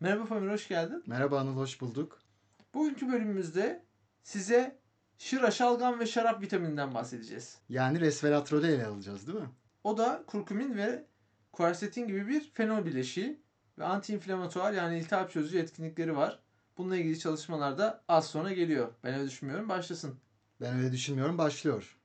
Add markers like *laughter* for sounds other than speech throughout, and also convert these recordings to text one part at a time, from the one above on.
Merhaba Pamir, hoş geldin. Merhaba Anıl, hoş bulduk. Bugünkü bölümümüzde size şıra, şalgam ve şarap vitamininden bahsedeceğiz. Yani resveratrolü ele alacağız değil mi? O da kurkumin ve kuersetin gibi bir fenol bileşiği ve antiinflamatuar yani iltihap çözücü etkinlikleri var. Bununla ilgili çalışmalar da az sonra geliyor. Ben öyle düşünmüyorum. Başlasın. Ben öyle düşünmüyorum, başlıyor.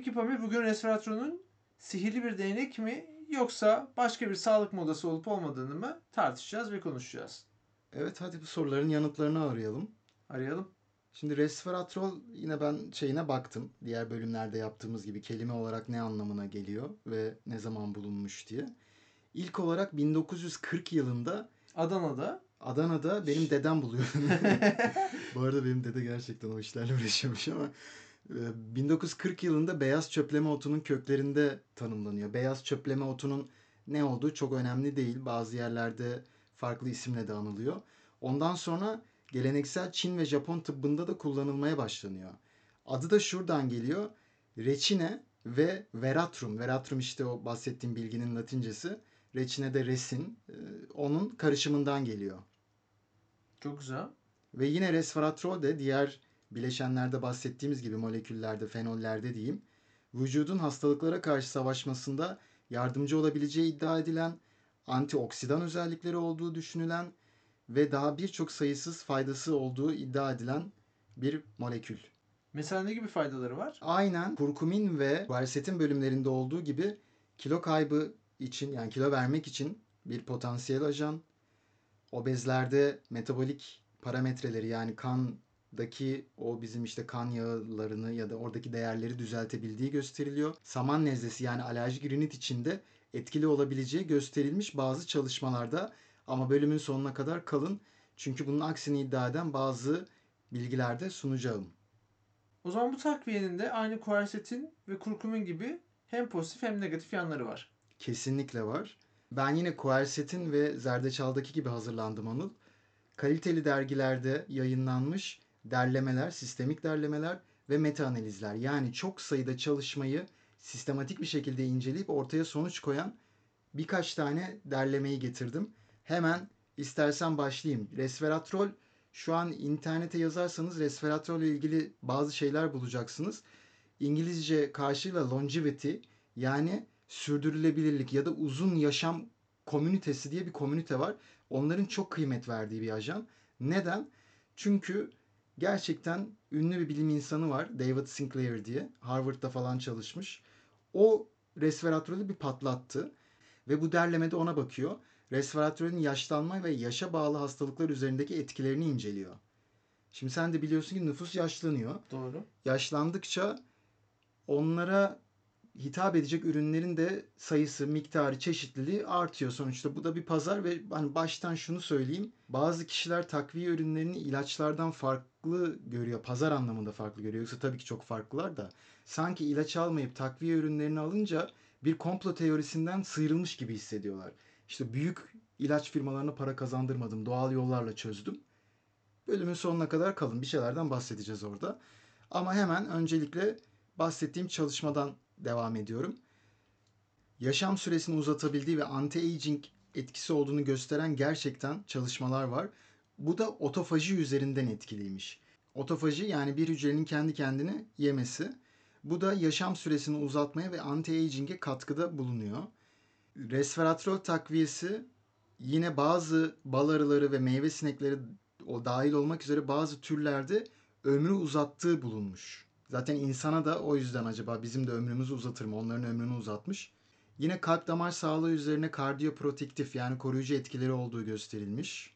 Peki Pamir bugün resveratrolün sihirli bir değnek mi yoksa başka bir sağlık modası olup olmadığını mı tartışacağız ve konuşacağız. Evet hadi bu soruların yanıtlarını arayalım. Arayalım. Şimdi resveratrol yine ben şeyine baktım. Diğer bölümlerde yaptığımız gibi kelime olarak ne anlamına geliyor ve ne zaman bulunmuş diye. İlk olarak 1940 yılında Adana'da Adana'da benim dedem buluyor. *laughs* Bu arada benim dede gerçekten o işlerle uğraşıyormuş ama 1940 yılında beyaz çöpleme otunun köklerinde tanımlanıyor. Beyaz çöpleme otunun ne olduğu çok önemli değil. Bazı yerlerde farklı isimle de anılıyor. Ondan sonra geleneksel Çin ve Japon tıbbında da kullanılmaya başlanıyor. Adı da şuradan geliyor. Reçine ve veratrum. Veratrum işte o bahsettiğim bilginin latincesi. Reçine de resin. e, Onun karışımından geliyor. çok güzel. Ve yine resveratrol de diğer bileşenlerde bahsettiğimiz gibi moleküllerde, fenollerde diyeyim, vücudun hastalıklara karşı savaşmasında yardımcı olabileceği iddia edilen, antioksidan özellikleri olduğu düşünülen ve daha birçok sayısız faydası olduğu iddia edilen bir molekül. Mesela ne gibi faydaları var? Aynen kurkumin ve quercetin bölümlerinde olduğu gibi kilo kaybı için yani kilo vermek için bir potansiyel ajan. Obezlerde metabolik parametreleri yani kandaki o bizim işte kan yağlarını ya da oradaki değerleri düzeltebildiği gösteriliyor. Saman nezlesi yani alerjik rinit içinde etkili olabileceği gösterilmiş bazı çalışmalarda ama bölümün sonuna kadar kalın. Çünkü bunun aksini iddia eden bazı bilgilerde sunacağım. O zaman bu takviyenin de aynı kuersetin ve kurkumin gibi hem pozitif hem negatif yanları var. Kesinlikle var. Ben yine Quercet'in ve Zerdeçal'daki gibi hazırlandım Anıl. Kaliteli dergilerde yayınlanmış derlemeler, sistemik derlemeler ve meta analizler. Yani çok sayıda çalışmayı sistematik bir şekilde inceleyip ortaya sonuç koyan birkaç tane derlemeyi getirdim. Hemen istersen başlayayım. Resveratrol şu an internete yazarsanız resveratrol ile ilgili bazı şeyler bulacaksınız. İngilizce karşıyla longevity yani sürdürülebilirlik ya da uzun yaşam komünitesi diye bir komünite var. Onların çok kıymet verdiği bir ajan. Neden? Çünkü gerçekten ünlü bir bilim insanı var. David Sinclair diye. Harvard'da falan çalışmış. O resveratrolü bir patlattı. Ve bu derlemede ona bakıyor. Resveratrolün yaşlanma ve yaşa bağlı hastalıklar üzerindeki etkilerini inceliyor. Şimdi sen de biliyorsun ki nüfus yaşlanıyor Doğru. yaşlandıkça onlara hitap edecek ürünlerin de sayısı, miktarı, çeşitliliği artıyor. Sonuçta bu da bir pazar ve hani baştan şunu söyleyeyim. Bazı kişiler takviye ürünlerini ilaçlardan farklı görüyor. Pazar anlamında farklı görüyor. Yoksa tabii ki çok farklılar da. Sanki ilaç almayıp takviye ürünlerini alınca bir komplo teorisinden sıyrılmış gibi hissediyorlar. İşte büyük ilaç firmalarına para kazandırmadım. Doğal yollarla çözdüm. Bölümün sonuna kadar kalın. Bir şeylerden bahsedeceğiz orada. Ama hemen öncelikle bahsettiğim çalışmadan devam ediyorum. Yaşam süresini uzatabildiği ve anti-aging etkisi olduğunu gösteren gerçekten çalışmalar var. Bu da otofaji üzerinden etkiliymiş. Otofaji yani bir hücrenin kendi kendini yemesi. Bu da yaşam süresini uzatmaya ve anti-aging'e katkıda bulunuyor. Resveratrol takviyesi yine bazı bal arıları ve meyve sinekleri o dahil olmak üzere bazı türlerde ömrü uzattığı bulunmuş. Zaten insana da o yüzden acaba bizim de ömrümüzü uzatır mı? Onların ömrünü uzatmış. Yine kalp damar sağlığı üzerine kardiyoprotektif yani koruyucu etkileri olduğu gösterilmiş.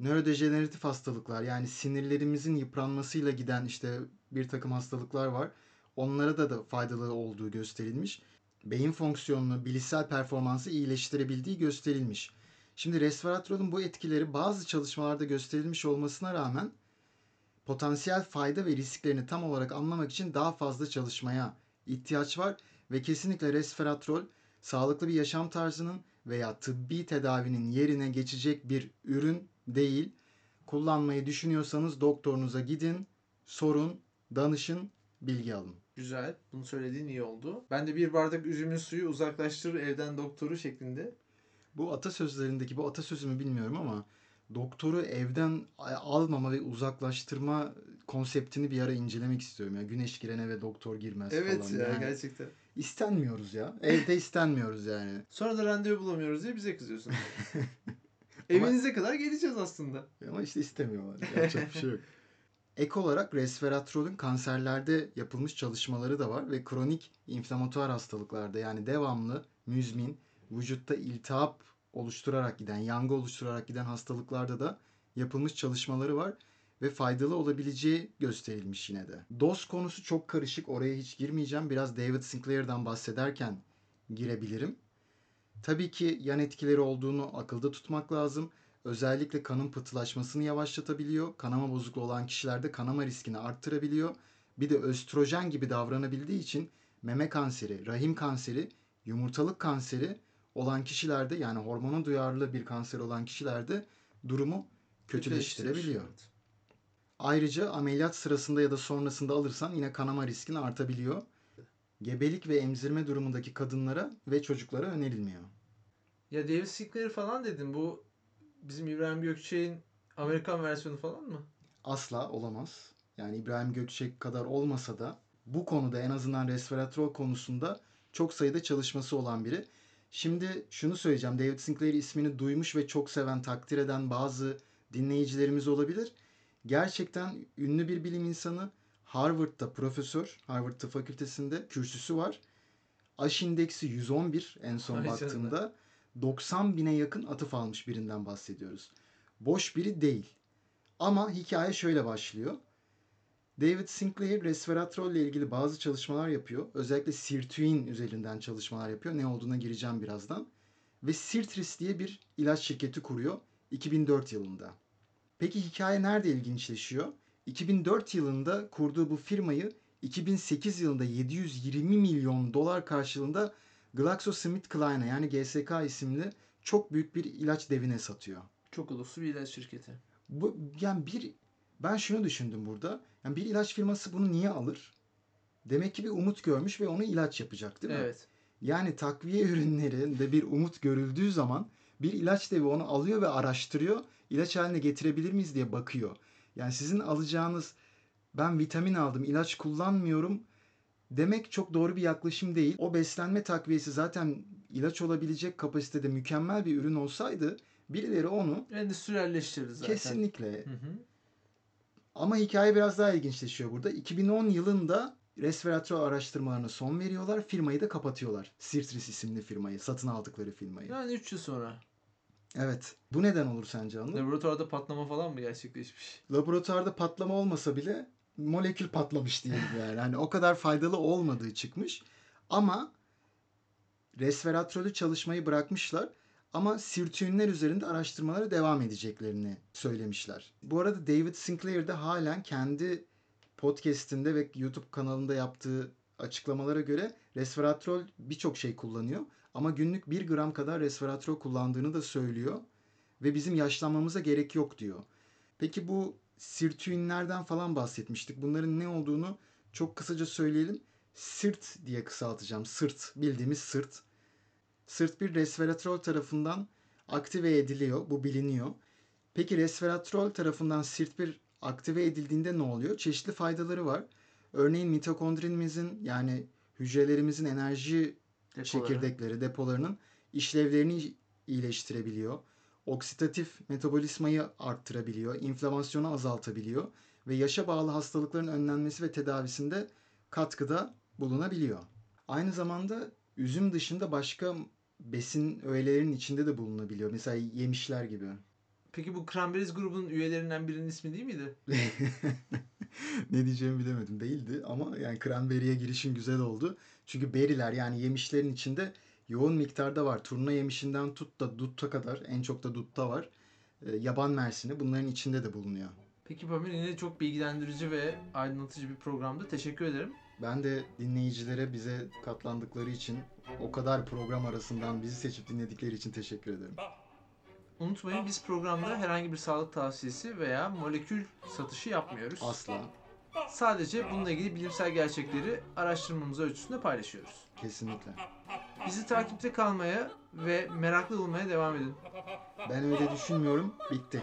Nörodejeneratif hastalıklar yani sinirlerimizin yıpranmasıyla giden işte bir takım hastalıklar var. Onlara da da faydalı olduğu gösterilmiş. Beyin fonksiyonunu, bilişsel performansı iyileştirebildiği gösterilmiş. Şimdi resveratrolün bu etkileri bazı çalışmalarda gösterilmiş olmasına rağmen potansiyel fayda ve risklerini tam olarak anlamak için daha fazla çalışmaya ihtiyaç var ve kesinlikle resveratrol sağlıklı bir yaşam tarzının veya tıbbi tedavinin yerine geçecek bir ürün değil. Kullanmayı düşünüyorsanız doktorunuza gidin, sorun, danışın, bilgi alın. Güzel. Bunu söylediğin iyi oldu. Ben de bir bardak üzümün suyu uzaklaştırır evden doktoru şeklinde. Bu atasözlerindeki bu atasözümü bilmiyorum ama doktoru evden almama ve uzaklaştırma konseptini bir ara incelemek istiyorum. Ya güneş giren eve doktor girmez Evet falan. ya Yani gerçekten. İstenmiyoruz ya. Evde istenmiyoruz yani. *laughs* Sonra da randevu bulamıyoruz diye bize kızıyorsun. *laughs* Evinize kadar geleceğiz aslında. Ama işte istemiyorlar. Yapacak bir şey yok. *laughs* Ek olarak resveratrolün kanserlerde yapılmış çalışmaları da var ve kronik inflamatuar hastalıklarda yani devamlı müzmin vücutta iltihap oluşturarak giden, yangı oluşturarak giden hastalıklarda da yapılmış çalışmaları var ve faydalı olabileceği gösterilmiş yine de. Doz konusu çok karışık. Oraya hiç girmeyeceğim. Biraz David Sinclair'dan bahsederken girebilirim. Tabii ki yan etkileri olduğunu akılda tutmak lazım. Özellikle kanın pıhtılaşmasını yavaşlatabiliyor. Kanama bozukluğu olan kişilerde kanama riskini arttırabiliyor. Bir de östrojen gibi davranabildiği için meme kanseri, rahim kanseri, yumurtalık kanseri olan kişilerde yani hormona duyarlı bir kanser olan kişilerde durumu kötüleştirebiliyor. Evet. Ayrıca ameliyat sırasında ya da sonrasında alırsan yine kanama riskin artabiliyor. Gebelik ve emzirme durumundaki kadınlara ve çocuklara önerilmiyor. Ya David Sinclair falan dedin. Bu bizim İbrahim Gökçek'in Amerikan versiyonu falan mı? Asla olamaz. Yani İbrahim Gökçek kadar olmasa da bu konuda en azından resveratrol konusunda çok sayıda çalışması olan biri. Şimdi şunu söyleyeceğim. David Sinclair ismini duymuş ve çok seven, takdir eden bazı dinleyicilerimiz olabilir. Gerçekten ünlü bir bilim insanı. Harvard'da profesör, Harvard Tıp Fakültesi'nde kürsüsü var. Aş indeksi 111 en son Vay baktığımda. 90 bine yakın atıf almış birinden bahsediyoruz. Boş biri değil. Ama hikaye şöyle başlıyor. David Sinclair resveratrol ile ilgili bazı çalışmalar yapıyor. Özellikle sirtuin üzerinden çalışmalar yapıyor. Ne olduğuna gireceğim birazdan. Ve Sirtris diye bir ilaç şirketi kuruyor 2004 yılında. Peki hikaye nerede ilginçleşiyor? 2004 yılında kurduğu bu firmayı 2008 yılında 720 milyon dolar karşılığında GlaxoSmithKline'a yani GSK isimli çok büyük bir ilaç devine satıyor. Çok uluslu bir ilaç şirketi. Bu yani bir ben şunu düşündüm burada. Yani bir ilaç firması bunu niye alır? Demek ki bir umut görmüş ve onu ilaç yapacak değil mi? Evet. Yani takviye ürünlerinde bir umut görüldüğü zaman bir ilaç devi onu alıyor ve araştırıyor. İlaç haline getirebilir miyiz diye bakıyor. Yani sizin alacağınız ben vitamin aldım, ilaç kullanmıyorum demek çok doğru bir yaklaşım değil. O beslenme takviyesi zaten ilaç olabilecek kapasitede mükemmel bir ürün olsaydı birileri onu Endüstriyelleştirdi zaten. kesinlikle Hı hı. Ama hikaye biraz daha ilginçleşiyor burada. 2010 yılında resveratrol araştırmalarına son veriyorlar. Firmayı da kapatıyorlar. Sirtris isimli firmayı. Satın aldıkları firmayı. Yani 3 yıl sonra. Evet. Bu neden olur sence Anıl? Laboratuvarda patlama falan mı gerçekleşmiş? Laboratuvarda patlama olmasa bile molekül patlamış diyelim *laughs* yani. Hani o kadar faydalı olmadığı çıkmış. Ama resveratrolü çalışmayı bırakmışlar. Ama sirtüinler üzerinde araştırmalara devam edeceklerini söylemişler. Bu arada David Sinclair de halen kendi podcast'inde ve YouTube kanalında yaptığı açıklamalara göre resveratrol birçok şey kullanıyor. Ama günlük 1 gram kadar resveratrol kullandığını da söylüyor. Ve bizim yaşlanmamıza gerek yok diyor. Peki bu sirtüinlerden falan bahsetmiştik. Bunların ne olduğunu çok kısaca söyleyelim. Sırt diye kısaltacağım. Sırt. Bildiğimiz sırt. Sırt bir resveratrol tarafından aktive ediliyor. Bu biliniyor. Peki resveratrol tarafından sirt bir aktive edildiğinde ne oluyor? Çeşitli faydaları var. Örneğin mitokondrimizin yani hücrelerimizin enerji Depoları. çekirdekleri, depolarının işlevlerini iyileştirebiliyor. Oksidatif metabolizmayı arttırabiliyor, inflamasyonu azaltabiliyor ve yaşa bağlı hastalıkların önlenmesi ve tedavisinde katkıda bulunabiliyor. Aynı zamanda üzüm dışında başka besin öğelerinin içinde de bulunabiliyor. Mesela yemişler gibi. Peki bu Cranberries grubunun üyelerinden birinin ismi değil miydi? *laughs* ne diyeceğimi bilemedim. Değildi ama yani cranberry'e girişin güzel oldu. Çünkü beriler yani yemişlerin içinde yoğun miktarda var. Turna yemişinden tut da dutta kadar en çok da dutta var. Ee, yaban mersini bunların içinde de bulunuyor. Peki Pamir yine çok bilgilendirici ve aydınlatıcı bir programdı. Teşekkür ederim. Ben de dinleyicilere bize katlandıkları için o kadar program arasından bizi seçip dinledikleri için teşekkür ederim. Unutmayın biz programda herhangi bir sağlık tavsiyesi veya molekül satışı yapmıyoruz. Asla. Sadece bununla ilgili bilimsel gerçekleri araştırmamız ölçüsünde paylaşıyoruz. Kesinlikle. Bizi takipte kalmaya ve meraklı olmaya devam edin. Ben öyle düşünmüyorum. Bitti.